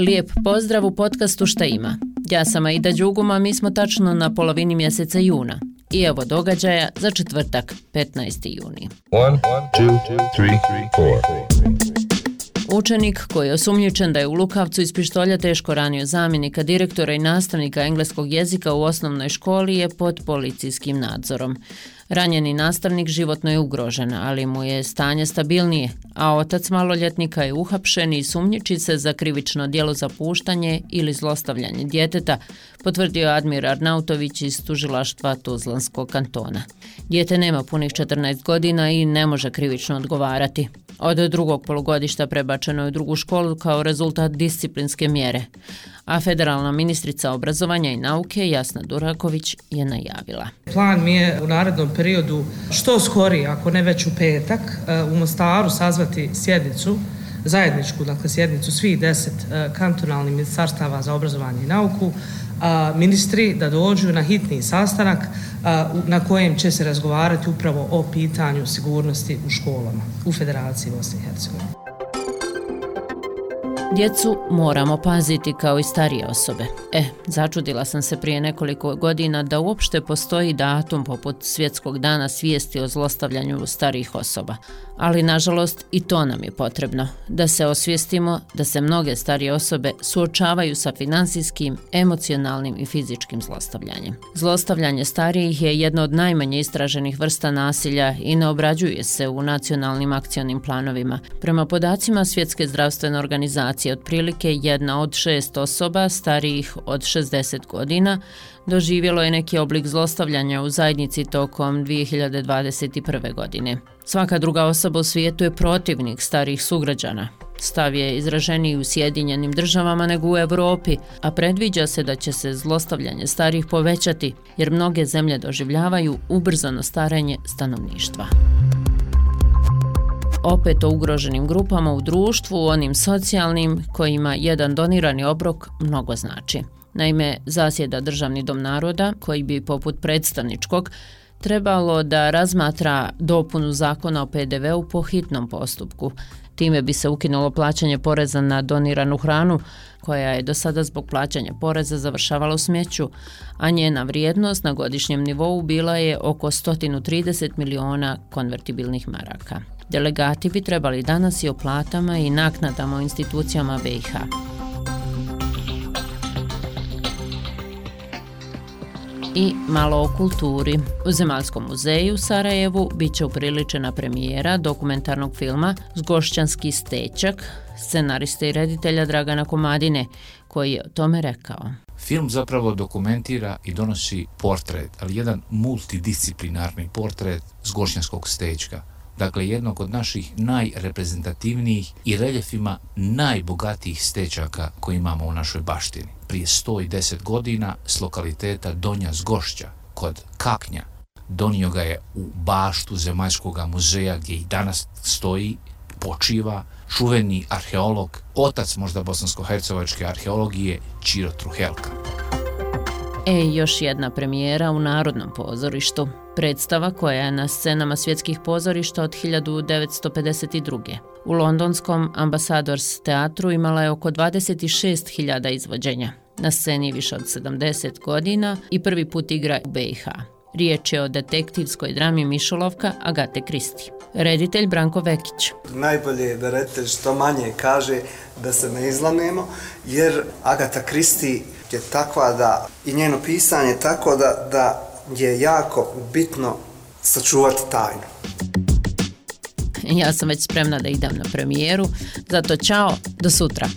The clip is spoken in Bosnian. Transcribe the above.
Lijep pozdrav u podcastu Šta ima. Ja sam Aida Đuguma, mi smo tačno na polovini mjeseca juna. I evo događaja za četvrtak, 15. juni. 1, 2, 3, 4, 4. Učenik koji je osumnjičen da je u Lukavcu iz pištolja teško ranio zamjenika direktora i nastavnika engleskog jezika u osnovnoj školi je pod policijskim nadzorom. Ranjeni nastavnik životno je ugrožen, ali mu je stanje stabilnije, a otac maloljetnika je uhapšen i sumnjiči se za krivično dijelo zapuštanje ili zlostavljanje djeteta, potvrdio Admir Arnautović iz tužilaštva Tuzlanskog kantona. Djete nema punih 14 godina i ne može krivično odgovarati. Od drugog polugodišta prebačeno je u drugu školu kao rezultat disciplinske mjere, a federalna ministrica obrazovanja i nauke Jasna Duraković je najavila. Plan mi je u narednom periodu što skori, ako ne već u petak, eh, u Mostaru sazvati sjednicu, zajedničku, dakle sjednicu svih deset e, kantonalnih ministarstava za obrazovanje i nauku, ministri da dođu na hitni sastanak na kojem će se razgovarati upravo o pitanju sigurnosti u školama u Federaciji Bosne i Hercegovine. Djecu moramo paziti kao i starije osobe. E, začudila sam se prije nekoliko godina da uopšte postoji datum poput svjetskog dana svijesti o zlostavljanju starih osoba. Ali, nažalost, i to nam je potrebno. Da se osvijestimo da se mnoge starije osobe suočavaju sa finansijskim, emocionalnim i fizičkim zlostavljanjem. Zlostavljanje starijih je jedno od najmanje istraženih vrsta nasilja i ne obrađuje se u nacionalnim akcionim planovima. Prema podacima Svjetske zdravstvene organizacije, populacije otprilike jedna od šest osoba starijih od 60 godina doživjelo je neki oblik zlostavljanja u zajednici tokom 2021. godine. Svaka druga osoba u svijetu je protivnik starih sugrađana. Stav je izraženiji u Sjedinjenim državama nego u Evropi, a predviđa se da će se zlostavljanje starih povećati jer mnoge zemlje doživljavaju ubrzano starenje stanovništva opet o ugroženim grupama u društvu, onim socijalnim kojima jedan donirani obrok mnogo znači. Naime, zasjeda Državni dom naroda, koji bi poput predstavničkog trebalo da razmatra dopunu zakona o PDV-u po hitnom postupku. Time bi se ukinulo plaćanje poreza na doniranu hranu, koja je do sada zbog plaćanja poreza završavala u smjeću, a njena vrijednost na godišnjem nivou bila je oko 130 miliona konvertibilnih maraka. Delegati bi trebali danas i o platama i naknadama o institucijama BiH. I malo o kulturi. U Zemaljskom muzeju u Sarajevu bit će upriličena premijera dokumentarnog filma Zgošćanski stečak, scenariste i reditelja Dragana Komadine, koji je o tome rekao. Film zapravo dokumentira i donosi portret, ali jedan multidisciplinarni portret Zgošćanskog stečka dakle jednog od naših najreprezentativnijih i reljefima najbogatijih stečaka koji imamo u našoj baštini. Prije 110 godina s lokaliteta Donja Zgošća kod Kaknja donio ga je u baštu Zemaljskog muzeja gdje i danas stoji, počiva čuveni arheolog, otac možda bosansko-hercevačke arheologije, Čiro Truhelka. E, još jedna premijera u Narodnom pozorištu. Predstava koja je na scenama svjetskih pozorišta od 1952. U londonskom Ambassadors teatru imala je oko 26.000 izvođenja. Na sceni više od 70 godina i prvi put igra u BiH. Riječ je o detektivskoj drami Mišolovka Agate Kristi. Reditelj Branko Vekić. Najbolje je da reditelj što manje kaže da se ne izlanemo, jer Agata Kristi je takva da i njeno pisanje tako da, da je jako bitno sačuvati tajnu. Ja sam već spremna da idem na premijeru, zato čao, do sutra.